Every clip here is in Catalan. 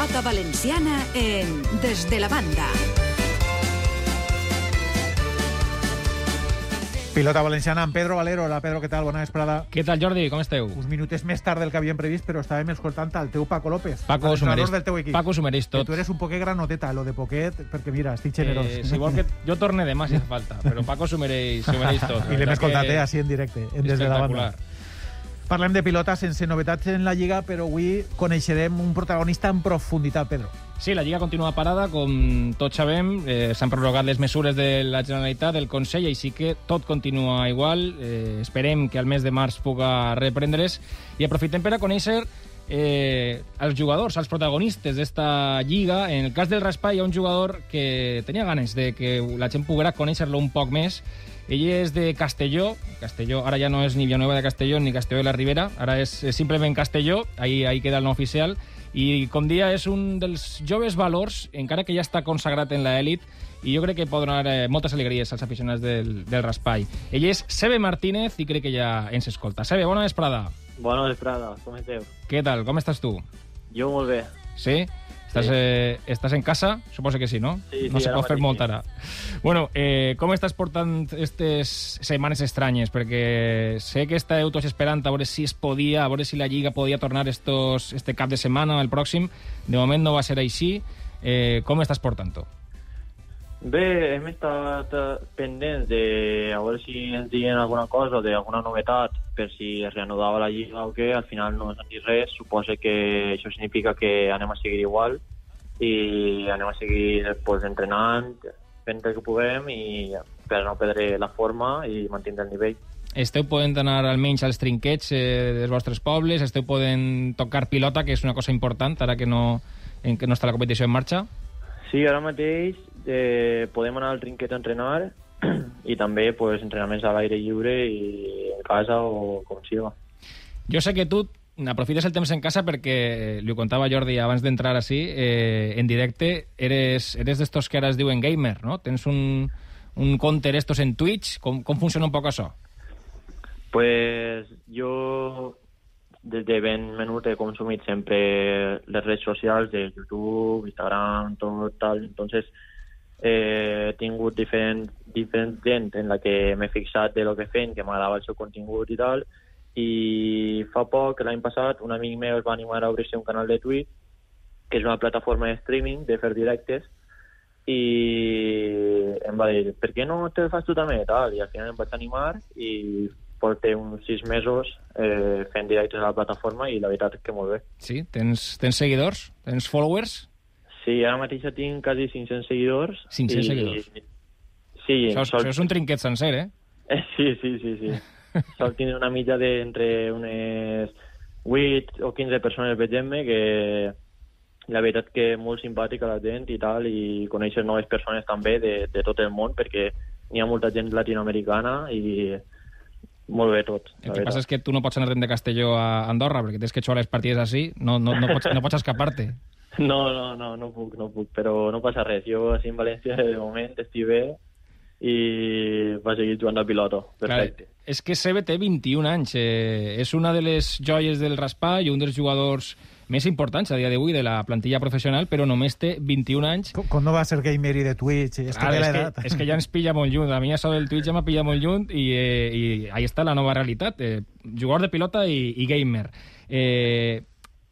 Pilota valenciana en Desde la Banda. Pilota valenciana amb Pedro Valero. Hola, Pedro, què tal? Bona vesprada. Què tal, Jordi? Com esteu? Uns minutets més tard del que havíem previst, però estàvem escoltant el teu Paco López. Paco s'ho mereix. del teu equip. Paco s'ho mereix tot. Que tu eres un poquet granoteta, lo de poquet, perquè mira, estic generós. Eh, si vol que jo torne demà si fa falta, però Paco s'ho mereix, s'ho mereix tot. I l'hem escoltat, eh, així en directe, en des de la banda. Parlem de pilota sense novetats en la Lliga, però avui coneixerem un protagonista en profunditat, Pedro. Sí, la Lliga continua parada, com tots sabem. Eh, S'han prorrogat les mesures de la Generalitat, del Consell, així que tot continua igual. Eh, esperem que al mes de març puga reprendre's. I aprofitem per a conèixer eh, els jugadors, els protagonistes d'esta lliga. En el cas del Raspa hi ha un jugador que tenia ganes de que la gent poguera conèixer-lo un poc més. Ell és de Castelló. Castelló ara ja no és ni Villanueva de Castelló ni Castelló de la Ribera, ara és, simplement Castelló, ahí, ahí queda el nom oficial. I, com dia, és un dels joves valors, encara que ja està consagrat en l'elit, i jo crec que pot donar eh, moltes alegries als aficionats del, del Raspai. Ell és Sebe Martínez i crec que ja ens escolta. Sebe, bona vesprada. Bona vesprada, com esteu? Què tal? Com estàs tu? Jo molt bé. Sí? Estàs, Sí. eh, estàs en casa? Suposo que sí, no? Sí, no sí, se pot fer molt ara. Bueno, eh, com estàs portant aquestes setmanes estranyes? Perquè sé que estàveu tots esperant a veure si es podia, a veure si la Lliga podia tornar estos, este cap de setmana, el pròxim. De moment no va ser així. Eh, com estàs portant-ho? Bé, hem estat eh, pendents de a veure si ens diuen alguna cosa, d'alguna novetat, per si es reanudava la Lliga o què. Al final no ens han dit res. Suposa que això significa que anem a seguir igual i anem a seguir pues, entrenant, fent el que puguem i per no perdre la forma i mantindre el nivell. Esteu podent anar almenys als trinquets eh, dels vostres pobles? Esteu podent tocar pilota, que és una cosa important, ara que no, que no està la competició en marxa? Sí, ara mateix eh, podem anar al trinquet a entrenar i també pues, entrenaments a l'aire lliure i en casa o com siga. Jo sé que tu aprofites el temps en casa perquè, li ho contava Jordi abans d'entrar així, eh, en directe, eres, eres d'estos que ara es diuen gamer, no? Tens un, un counter estos en Twitch. Com, com funciona un poc això? Pues jo des de ben menut he consumit sempre les redes socials de YouTube, Instagram, tot tal. Entonces eh, he tingut diferent, diferent gent en la que m'he fixat de lo que fent, que m'agradava el seu contingut i tal, i fa poc, l'any passat, un amic meu es va animar a obrir-se un canal de Twitch, que és una plataforma de streaming, de fer directes, i em va dir, per què no te fas tu també? Tal, I al final em vaig animar i porto uns sis mesos eh, fent directes a la plataforma i la veritat és que molt bé. Sí? Tens, tens seguidors? Tens followers? Sí, ara mateix tinc quasi 500 seguidors. 500 i... seguidors? Sí, Això, sol... això és un trinquet sencer, eh? Eh, Sí, sí, sí, sí. Sol tindre una mitja d'entre unes 8 o 15 persones veient-me que la veritat que molt simpàtica la gent i tal, i conèixer noves persones també de, de tot el món, perquè n'hi ha molta gent latinoamericana i molt bé tot. El que passa és que tu no pots anar de Castelló a Andorra, perquè tens que jugar les partides així, no, no, no, pots, no pots escapar-te. No, no, no, no puc, no puc, però no passa res. Jo així en València de moment estic bé i va seguir jugant a piloto. Perfecte. Clar, és que Sebe té 21 anys, eh, és una de les joies del Raspà i un dels jugadors més importants a dia d'avui de la plantilla professional, però només té 21 anys. Com, no va ser gamer i de Twitch? És que és, que, és que ja ens pilla molt lluny. A mi això del Twitch ja m'ha pillat molt lluny i, eh, i ahí està la nova realitat. Eh, jugador de pilota i, i gamer. Eh,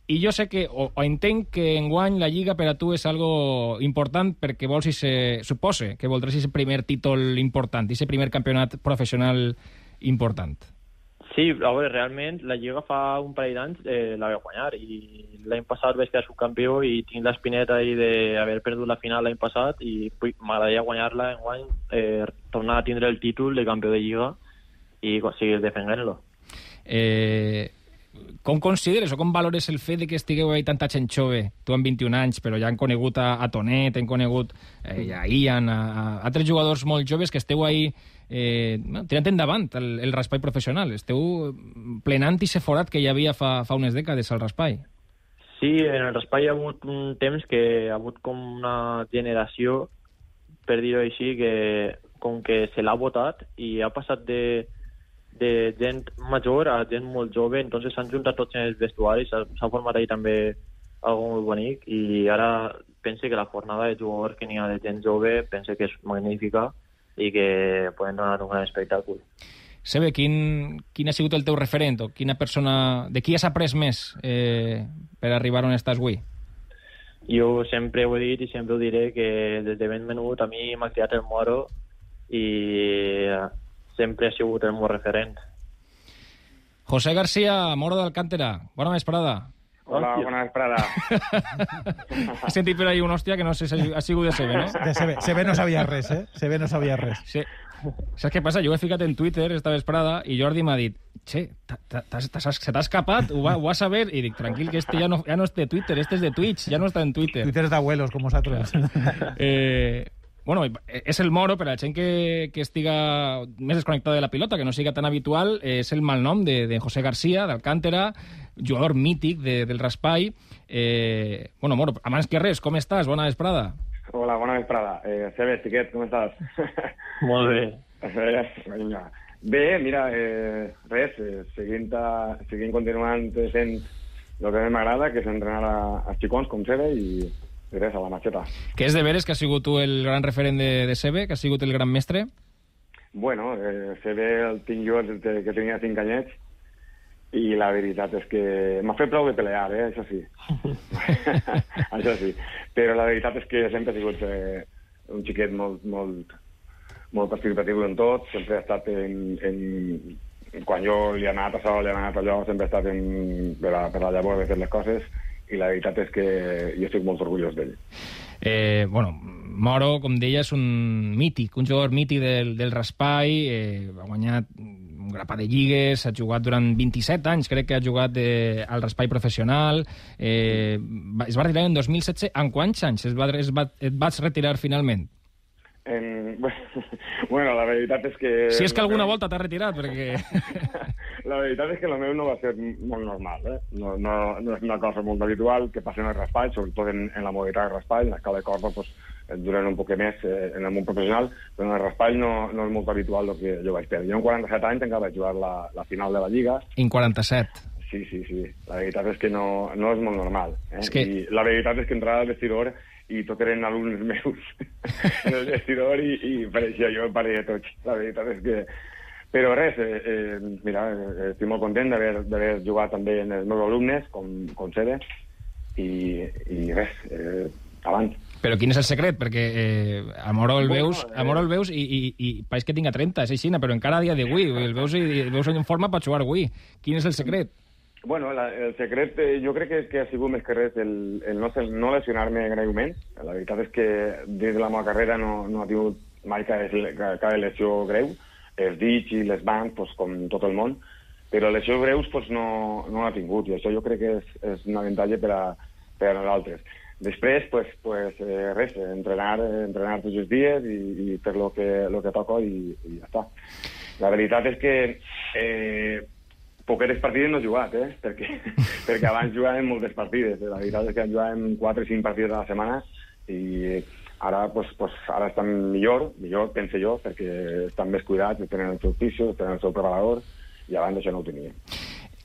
i jo sé que, o, o entenc que enguany la Lliga per a tu és algo important perquè vols, si se, supose, que voldràs aquest primer títol important, aquest primer campionat professional important. Sí, a veure, realment la Lliga fa un parell d'anys eh, la vaig guanyar i l'any passat vaig quedar subcampió i tinc l'espineta d'haver perdut la final l'any passat i m'agradaria guanyar-la en guany, eh, tornar a tindre el títol de campió de Lliga i seguir defendent-lo. Eh, com consideres o com valores el fet de que estigueu ahí tanta gent jove, tu amb 21 anys, però ja han conegut a, a Tonet, han conegut eh, a Ian, a, a altres jugadors molt joves que esteu ahí eh, tirant endavant el, el raspall professional. Esteu plenant i forat que hi havia fa, fa unes dècades al raspall. Sí, en el raspall hi ha hagut un temps que ha hagut com una generació, per dir-ho així, que com que se l'ha votat i ha passat de, de gent major a gent molt jove, entonces s'han juntat tots en els vestuaris, s'ha format ahí també algo molt bonic i ara pense que la jornada de jugadors que n'hi ha de gent jove pense que és magnífica i que poden donar un gran espectacle. Sebe, quin, quin ha sigut el teu referent o quina persona... De qui has après més eh, per arribar on estàs avui? Jo sempre ho he dit i sempre ho diré que des de ben menut a mi m'ha criat el Moro i sempre ha sigut el meu referent. José García, Moro d'Alcántera, bona vesprada. Hola, bona vesprada. He sentit per ahí una hòstia que no sé si ha sigut de Sebe, no? De Sebe no sabia res, eh? Sebe no sabia res. Sí. Saps què passa? Jo he ficat en Twitter esta vesprada i Jordi m'ha dit che, se t'ha escapat, ho va, ho va saber, i dic, tranquil, que este ja no, ja no és de Twitter, este és de Twitch, ja no està en Twitter. Twitter és d'abuelos, com vosaltres. Eh, bueno, és el moro, per a la gent que, que estiga més desconnectada de la pilota, que no siga tan habitual, eh, és el malnom de, de José García, d'Alcántera, jugador mític de, del Raspai. Eh, bueno, Moro, abans que res, com estàs? Bona vesprada. Hola, bona vesprada. Eh, Sebe, Tiquet, com estàs? Molt bé. Vinga. Bé, mira, eh, res, eh, seguint, a, seguint continuant fent el que m'agrada, que és entrenar a, als xicons com Sebe i, res, a la matxeta. Que és de veres que has sigut tu el gran referent de, de Sebe, que has sigut el gran mestre? Bueno, eh, Sebe el tinc jo des de que tenia 5 anyets, i la veritat és que m'ha fet prou de pelear, eh? això sí. això sí. Però la veritat és que sempre he sigut eh, un xiquet molt, molt, molt participatiu en tot, sempre he estat en, en... Quan jo li he anat a sol, li he anat allò, sempre he estat en, per, a, per a llavors de fer les coses i la veritat és que jo estic molt orgullós d'ell. Eh, bueno, Moro, com deia, és un mític, un jugador mític del, del Raspai, eh, ha guanyat un grapat de lligues, ha jugat durant 27 anys, crec que ha jugat eh, al Raspai professional, eh, es va retirar en 2016, en quants anys es va, es va, et vas retirar finalment? En... Bueno, la veritat és que... Si és que alguna volta t'ha retirat, perquè... la veritat és que el meu no va ser molt normal, eh? No, no, no és una cosa molt habitual que passa en el raspall, sobretot en, en la modalitat de raspall, en l'escala de corda, pues, duren un poc més eh, en el món professional, però en el raspall no, no és molt habitual el que jo vaig perdre. Jo en 47 anys encara vaig jugar la, la final de la Lliga. En 47? Sí, sí, sí. La veritat és que no, no és molt normal. Eh? És que... I la veritat és que entrava al vestidor i tot eren alumnes meus en el vestidor i, i pareixia jo parella tots. La veritat és que... Però res, eh, eh, mira, eh, estic molt content d'haver jugat també en els meus alumnes, com, com Sede, i, i res, eh, avant. Però quin és el secret? Perquè eh, a Moro el veus, a Moro el veus i, i, i pareix que tinga 30, és així, però encara a dia d'avui, el veus, i, el veus en forma per jugar avui. Quin és el secret? Bueno, la, el secret eh, jo crec que, que ha sigut més que res el, el no, no lesionar-me greument. La veritat és que dins de la meva carrera no, no ha tingut mai cap, cap lesió greu. Els dits i les mans, pues, com tot el món, però lesions greus pues, no, no l'ha tingut, i això jo crec que és, és un avantatge per a, per a nosaltres. Després, pues, pues, eh, res, entrenar, entrenar tots els dies i, i fer el que, lo que toca i, i ja està. La veritat és que eh, poqueres partides no he jugat, eh? perquè, perquè abans jugàvem moltes partides. La veritat és que jugàvem 4 o 5 partides a la setmana i ara, pues, pues, ara estan millor, millor, pense jo, perquè estan més cuidats, tenen el seu piso, tenen el seu preparador, i abans això no ho tenien.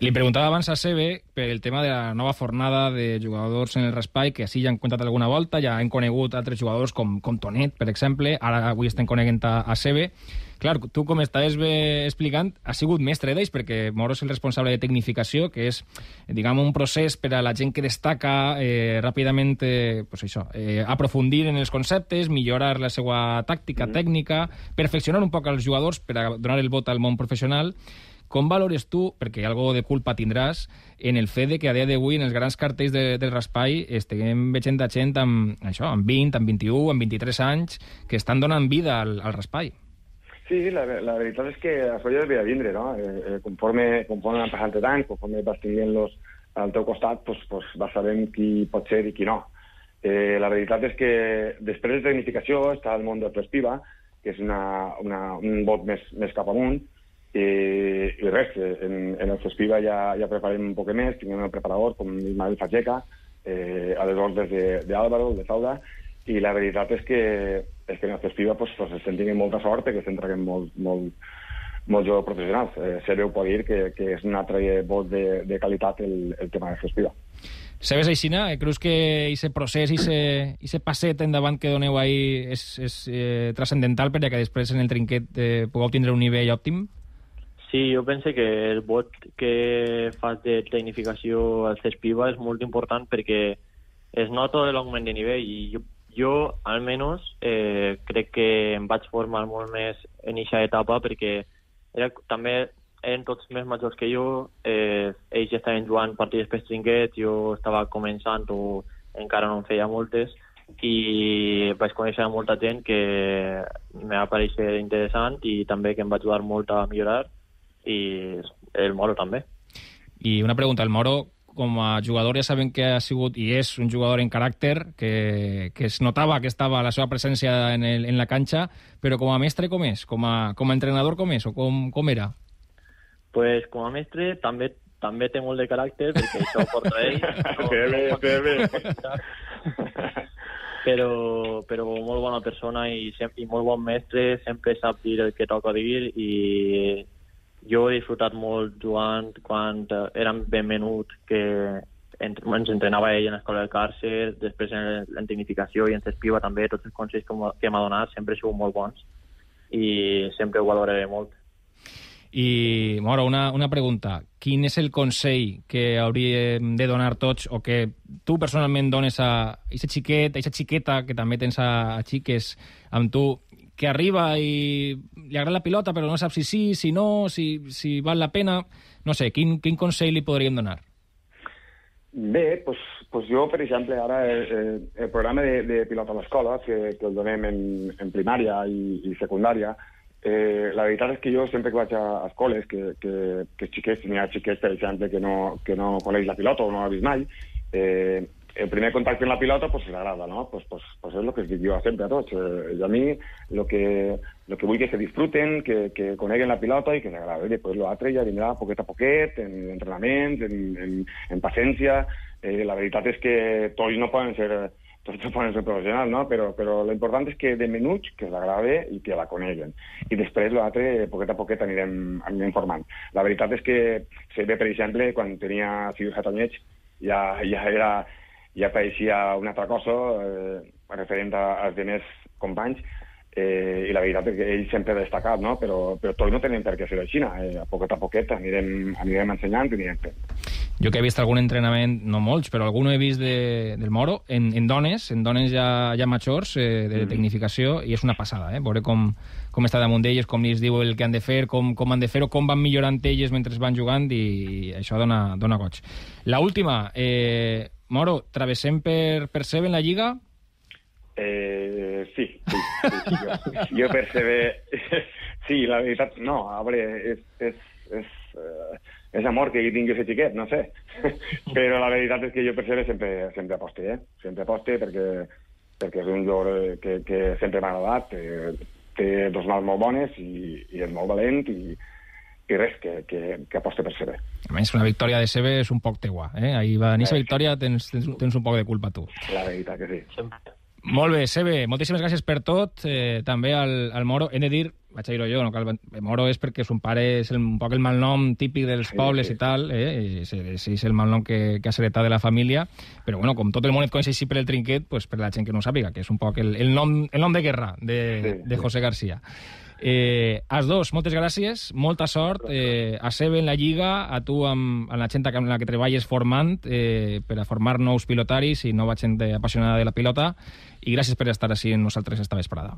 Li preguntava abans a Sebe per el tema de la nova fornada de jugadors en el Raspai, que sí ja han contat alguna volta, ja hem conegut altres jugadors com, com Tonet, per exemple, ara avui estem coneguent a, a Sebe. Clar, tu, com estaves bé explicant, has sigut mestre d'ells, perquè Moro és el responsable de tecnificació, que és, diguem, un procés per a la gent que destaca eh, ràpidament, eh, pues això, eh, aprofundir en els conceptes, millorar la seva tàctica, mm. tècnica, perfeccionar un poc els jugadors per a donar el vot al món professional, com valores tu, perquè algo de culpa tindràs, en el fet de que a dia d'avui en els grans cartells de, del Raspai estiguem veient a gent amb, això, amb 20, amb 21, amb 23 anys, que estan donant vida al, al Raspai? Sí, la, la veritat és que això ja devia vindre, no? Eh, eh, conforme, conforme han passat els anys, conforme vas tenint-los al teu costat, pues, pues vas sabent qui pot ser i qui no. Eh, la veritat és que després de tecnificació està el món del Prespiva, que és una, una, un vot més, més cap amunt, i, i res, en, en el Fespiva ja, ja preparem un poc més, tinguem el preparador com Ismael Facheca, eh, a les ordres d'Àlvaro, de, de Sauda, i la veritat és que, és que en el Fespiva pues, pues, estem tenint molta sort que estem traient molt, molt, molt jugadors professionals. Eh, Sereu pot dir que, que és un altre vot de, de qualitat el, el tema del Fespiva. Sabes aixina? Creus que aquest procés, aquest passet endavant que doneu ahir és, és eh, transcendental perquè després en el trinquet eh, pugueu tindre un nivell òptim? Sí, jo penso que el vot que fas de tecnificació al CESPIVA és molt important perquè es nota l'augment de nivell i jo, jo almenys, eh, crec que em vaig formar molt més en aquesta etapa perquè era, també eren tots més majors que jo, eh, ells estaven jugant partits per trinquet, jo estava començant o encara no en feia moltes, i vaig conèixer molta gent que me va pareixer interessant i també que em va ajudar molt a millorar, i el Moro també. I una pregunta, el Moro com a jugador ja sabem que ha sigut i és un jugador en caràcter, que, que es notava que estava la seva presència en, el, en la canxa, però com a mestre com és? Com a, com a entrenador com és? O com, com era? pues, com a mestre també també té molt de caràcter, perquè això ho porta ell. No, té bé, té bé. però, però molt bona persona i, sempre, i molt bon mestre, sempre sap dir el que toca dir i jo he disfrutat molt jugant quan érem ben menut que ens entrenava ell en l'escola del càrcer, després en la tecnificació i en Cespiva també, tots els consells que m'ha donat sempre sigut molt bons i sempre ho valoraré molt. I, Moro, una, una pregunta. Quin és el consell que hauríem de donar tots o que tu personalment dones a aquesta xiquet, a aquesta xiqueta que també tens a, a xiques amb tu, que arriba i li agrada la pilota però no sap si sí, si no, si, si val la pena... No sé, quin, quin consell li podríem donar? Bé, pues, pues jo, per exemple, ara el, el, el programa de, de pilota a l'escola, que, que el donem en, en primària i, i secundària, Eh, la veritat és que jo sempre que vaig a, escoles, que, que, que xiquets, n'hi ha xiquets, per exemple, que no, que no coneix la pilota o no l'ha vist mai, eh, el primer contacte amb la pilota pues, li agrada, no? Pues, pues, pues és el que es diu sempre a tots. Eh, a mi el que, lo que vull que se disfruten, que, que coneguen la pilota i que s'agrada. I després l'altre ja vindrà poquet a poquet, en entrenament, en, en, en paciència. Eh, la veritat és que tots no poden ser tots poden ser professionals, no? però, però l'important és que de menuts que l'agrade i que la coneguen. I després l'altre, poquet a poquet, anirem, anirem formant. La veritat és que se ve, per exemple, quan tenia 6 o 7 anyets, ja, ja, era, ja pareixia una altra cosa eh, referent als demés companys, eh, i la veritat és que ell sempre ha destacat, no? però, però tots no tenen per què ser així. Eh, a poquet a poquet anirem, anirem ensenyant i anirem fent. Jo que he vist algun entrenament, no molts, però algun he vist de, del Moro, en, en dones, en dones ja, ja majors, eh, de mm. tecnificació, i és una passada, eh? veure com, com està damunt d'elles, com els diu el que han de fer, com, com han de fer-ho, com van millorant elles mentre van jugant, i, i això dona, dona goig. La última, eh, Moro, travessem per, per Sebe en la Lliga? Eh, sí, sí, sí, jo, jo per Sebe... Sí, la veritat, no, a veure, és, és, és, eh, és amor que hi tingui ser xiquet, no sé. Però la veritat és que jo per Sebe sempre, sempre aposte, eh? Sempre aposte perquè, perquè és un jugador que, que sempre m'ha agradat, té, té dos mals molt bones i, i és molt valent i, i res, que, que, que aposta per Sebe. A més, una victòria de Sebe és un poc teua, eh? Ahir va, en aquesta victòria tens, tens, tens un poc de culpa tu. La veritat que sí. Sempre. Molt bé, Sebe, moltíssimes gràcies per tot. Eh, també al, al Moro. Hem de dir, vaig a dir-ho jo, no cal, Moro és perquè son pare és el, un poc el malnom típic dels sí, pobles sí. i tal, eh? és, és el malnom que, que ha heretat de la família, però bueno, com tot el món et coneix així per el trinquet, pues, per la gent que no ho sàpiga, que és un poc el, el, nom, el nom de guerra de, sí, de José García. Eh, als dos, moltes gràcies, molta sort, eh, a Sebe en la Lliga, a tu amb, amb la gent amb la que treballes formant eh, per a formar nous pilotaris i nova gent apassionada de la pilota, i gràcies per estar així amb nosaltres esta vesprada.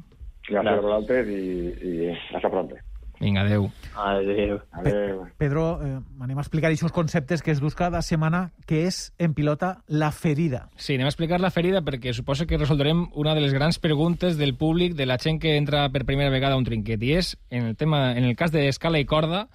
Gràcies a vosaltres i, i hasta pronto. Vinga, adeu. Adeu. adeu. Pedro, eh, anem a explicar aquests conceptes que es dus cada setmana, que és, en pilota, la ferida. Sí, anem a explicar la ferida perquè suposo que resoldrem una de les grans preguntes del públic, de la gent que entra per primera vegada a un trinquet, i és, en el, tema, en el cas d'escala i corda,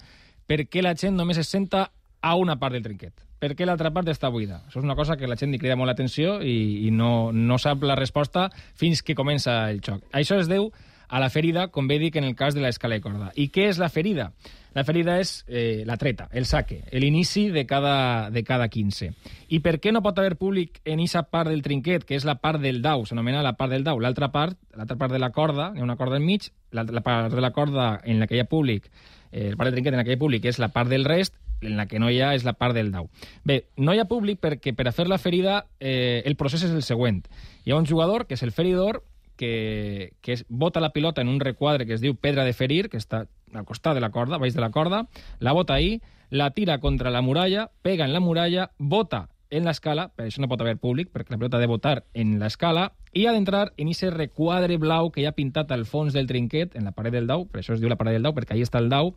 per què la gent només es senta a una part del trinquet? Per què l'altra part està buida? Això és una cosa que la gent li crida molt l'atenció i, i no, no sap la resposta fins que comença el xoc. Això es deu a la ferida, com bé dic en el cas de l'escala de corda. I què és la ferida? La ferida és eh, la treta, el saque, l'inici de cada, de cada 15. I per què no pot haver públic en aquesta part del trinquet, que és la part del dau, s'anomena la part del dau, l'altra part, l'altra part de la corda, hi ha una corda enmig, la, la part de la corda en la que hi ha públic, eh, la part del trinquet en la que hi ha públic és la part del rest, en la que no hi ha és la part del dau. Bé, no hi ha públic perquè per a fer la ferida eh, el procés és el següent. Hi ha un jugador, que és el feridor, que, que es, bota la pilota en un requadre que es diu pedra de ferir, que està al costat de la corda, baix de la corda, la bota ahí, la tira contra la muralla, pega en la muralla, bota en l'escala, per això no pot haver públic, perquè la pilota ha de votar en l'escala, i ha d'entrar en aquest requadre blau que hi ha pintat al fons del trinquet, en la paret del dau, per això es diu la paret del dau, perquè ahí està el dau,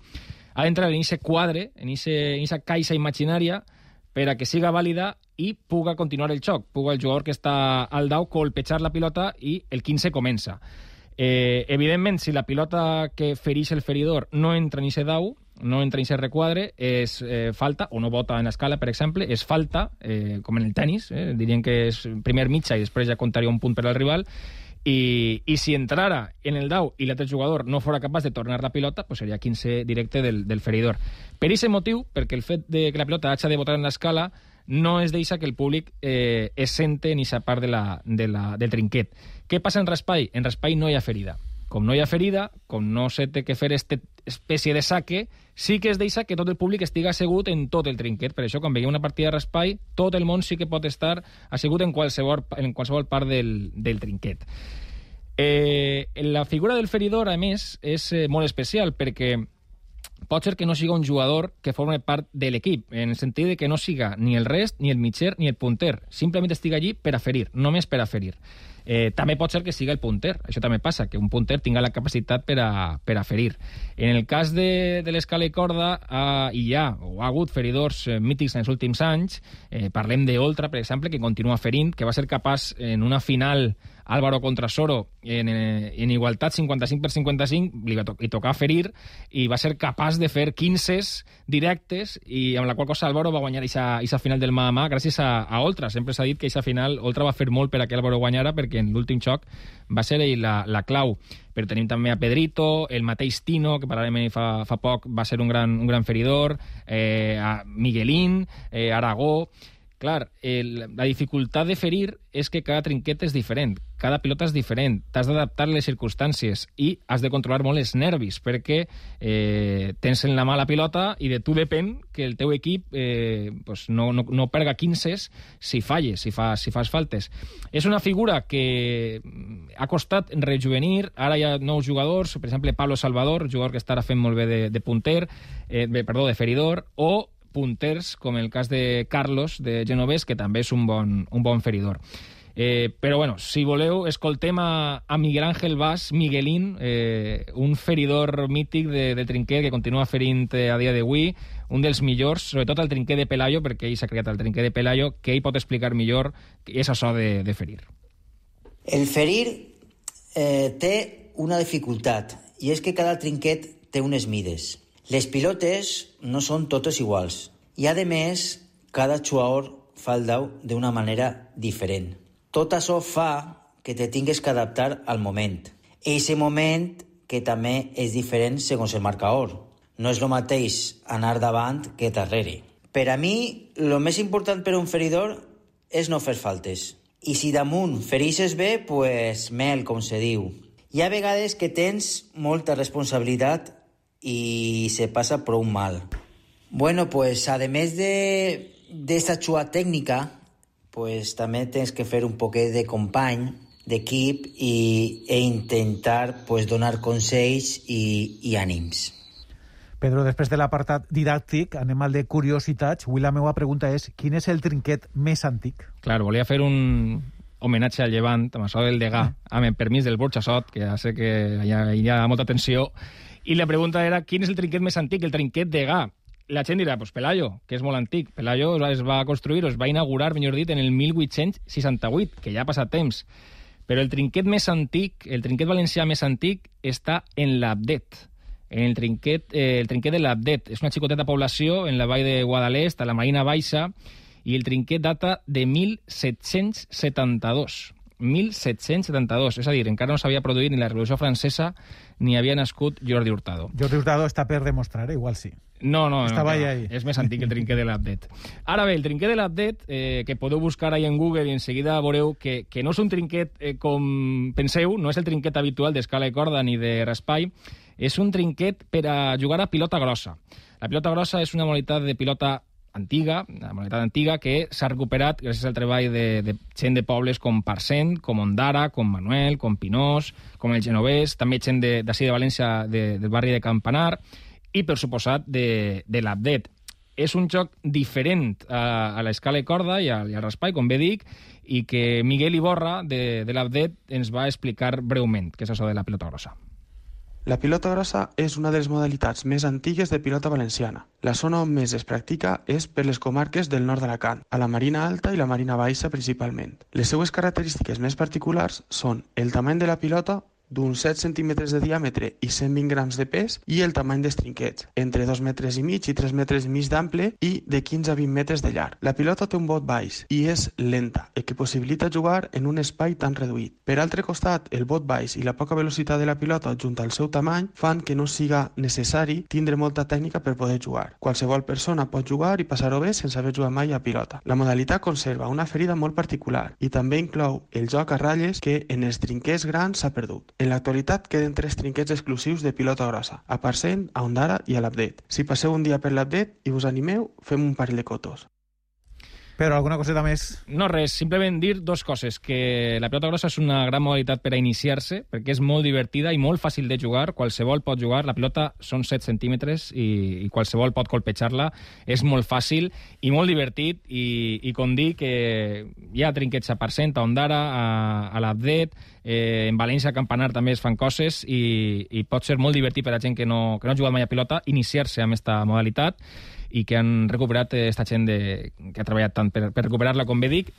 ha d'entrar en aquest quadre, en aquesta caixa imaginària, per a que siga vàlida i puga continuar el xoc. Puga el jugador que està al dau colpejar la pilota i el 15 comença. Eh, evidentment, si la pilota que fereix el feridor no entra en aquest dau, no entra en aquest requadre, és eh, falta, o no vota en escala, per exemple, és falta, eh, com en el tennis, eh, dirien que és primer mitja i després ja comptaria un punt per al rival, i, i si entrara en el dau i l'altre jugador no fora capaç de tornar la pilota, pues seria 15 directe del, del feridor. Per aquest motiu, perquè el fet de que la pilota hagi de votar en l'escala, no es deixa que el públic eh, es sente en aquesta part de la, de la, del trinquet. Què passa en raspall? En raspall no hi ha ferida. Com no hi ha ferida, com no se té que fer aquesta espècie de saque, sí que es deixa que tot el públic estiga assegut en tot el trinquet. Per això, quan veiem una partida de raspall, tot el món sí que pot estar assegut en qualsevol, en qualsevol part del, del trinquet. Eh, la figura del feridor, a més, és eh, molt especial perquè pot ser que no siga un jugador que forme part de l'equip, en el sentit de que no siga ni el rest, ni el mitger, ni el punter. Simplement estiga allí per a ferir, només per a ferir. Eh, també pot ser que siga el punter, això també passa, que un punter tinga la capacitat per a, per a ferir. En el cas de, de l'escala i corda, eh, hi ha o ha hagut feridors eh, mítics en els últims anys, eh, parlem d'Oltra, per exemple, que continua ferint, que va ser capaç en una final Álvaro contra Soro en, eh, en igualtat 55 per 55 li, to li tocava ferir i va ser capaç de fer 15 directes i amb la qual cosa Álvaro va guanyar aquesta final del mà a mà gràcies a, a Oltra. Sempre s'ha dit que aquesta final Oltra va fer molt per a que Álvaro guanyara perquè en l'últim xoc va ser ell la, la clau. Però tenim també a Pedrito, el mateix Tino, que parlarem fa, fa poc, va ser un gran, un gran feridor, eh, a Miguelín, eh, Aragó... Clar, el, la dificultat de ferir és que cada trinquet és diferent, cada pilota és diferent, t'has d'adaptar les circumstàncies i has de controlar molt els nervis, perquè eh, tens en la mà la pilota i de tu depèn que el teu equip eh, pues no, no, no perga 15 si falles, si, fa, si fas faltes. És una figura que ha costat rejuvenir, ara hi ha nous jugadors, per exemple Pablo Salvador, jugador que estarà fent molt bé de, de punter, eh, perdó, de feridor, o punters, com el cas de Carlos, de Genovés, que també és un bon, un bon feridor. Eh, però, bueno, si voleu, escoltem a, a Miguel Ángel Bas, Miguelín, eh, un feridor mític de, de trinquet que continua ferint eh, a dia d'avui, un dels millors, sobretot el trinquet de Pelayo, perquè ell s'ha creat el trinquet de Pelayo, que ell pot explicar millor què és això de, de ferir. El ferir eh, té una dificultat, i és que cada trinquet té unes mides. Les pilotes no són totes iguals i, a més, cada jugador fa el dau d'una manera diferent. Tot això fa que te tingues que adaptar al moment. Aquest moment que també és diferent segons el marcador. No és el mateix anar davant que darrere. Per a mi, el més important per a un feridor és no fer faltes. I si damunt ferixes bé, pues mel, com se diu. Hi ha vegades que tens molta responsabilitat y se pasa por un mal. Bueno, pues además de, de esta chua técnica, pues también tienes que hacer un poquet de company, d'equip i, e intentar pues, donar consells i, i ànims. Pedro, després de l'apartat didàctic, anem al de curiositats. Avui la meva pregunta és, quin és el trinquet més antic? Clar, volia fer un homenatge al Llevant, amb això del Degà, amb el permís del Burxassot, que ja sé que hi ha, hi ha molta tensió, i la pregunta era, quin és el trinquet més antic? El trinquet de Gà. La gent dirà, pues Pelayo, que és molt antic. Pelayo es va construir, es va inaugurar, millor dit, en el 1868, que ja ha passat temps. Però el trinquet més antic, el trinquet valencià més antic, està en l'Abdet, en el trinquet, eh, el trinquet de l'Abdet. És una xicoteta població en la vall de Guadalest, a la Marina Baixa, i el trinquet data de 1772. 1772. És a dir, encara no s'havia produït ni la Revolució Francesa ni havia nascut Jordi Hurtado. Jordi Hurtado està per demostrar, eh? igual sí. No, no, Estava no, ahí, ahí. és més antic que el trinquet de l'Update. Ara bé, el trinquet de l'Update, eh, que podeu buscar ahí en Google i en seguida veureu que, que no és un trinquet eh, com penseu, no és el trinquet habitual d'escala de corda ni de raspall, és un trinquet per a jugar a pilota grossa. La pilota grossa és una modalitat de pilota antiga, una modalitat antiga que s'ha recuperat gràcies al treball de, de gent de pobles com Parcent, com Ondara, com Manuel, com Pinós, com el Genovès, també gent d'ací de, de València, de, del barri de Campanar, i, per suposat, de, de l'Abdet. És un joc diferent a, a l'escala de corda i, a, i al raspall, com bé dic, i que Miguel Iborra, de, de l'Abdet, ens va explicar breument què és això de la pilota grossa. La pilota grossa és una de les modalitats més antigues de pilota valenciana. La zona on més es practica és per les comarques del nord d'Alacant, a la Marina Alta i la Marina Baixa principalment. Les seues característiques més particulars són el tamany de la pilota d'uns 7 centímetres de diàmetre i 120 grams de pes i el tamany dels trinquets, entre 2 metres i mig i 3 metres i mig d'ample i de 15 a 20 metres de llarg. La pilota té un bot baix i és lenta, el que possibilita jugar en un espai tan reduït. Per altre costat, el bot baix i la poca velocitat de la pilota junt al seu tamany fan que no siga necessari tindre molta tècnica per poder jugar. Qualsevol persona pot jugar i passar-ho bé sense haver jugat mai a pilota. La modalitat conserva una ferida molt particular i també inclou el joc a ratlles que en els trinquets grans s'ha perdut. En l'actualitat queden tres trinquets exclusius de pilota grossa, a Parcent, a Ondara i a l'Update. Si passeu un dia per l'Update i us animeu, fem un parell de cotos. Però alguna coseta més? No, res, simplement dir dos coses, que la pilota grossa és una gran modalitat per a iniciar-se, perquè és molt divertida i molt fàcil de jugar, qualsevol pot jugar, la pilota són 7 centímetres i, i qualsevol pot colpejar-la, és molt fàcil i molt divertit, i, i com dic, que hi ha trinquets a Parcent, a Ondara, a, a l'Abdet, eh, en València, a Campanar també es fan coses i, i pot ser molt divertit per a gent que no, que no ha jugat mai a pilota iniciar-se amb aquesta modalitat i que han recuperat aquesta gent de, que ha treballat tant per, per recuperar-la, com bé dic.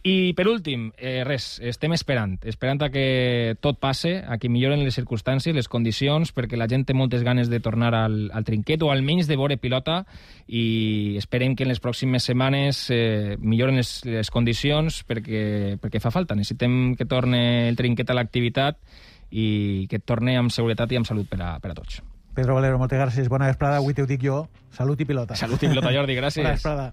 I, per últim, eh, res, estem esperant, esperant a que tot passe, a que milloren les circumstàncies, les condicions, perquè la gent té moltes ganes de tornar al, al trinquet o almenys de veure pilota i esperem que en les pròximes setmanes eh, milloren les, les condicions perquè, perquè fa falta. Necessitem que torne el trinquet a l'activitat i que torni amb seguretat i amb salut per a, per a tots. Pedro Valero, moltes gràcies. Bona vesprada. Avui t'ho dic jo. Salut i pilota. Salut i pilota, Jordi. Gràcies. Bona vesprada.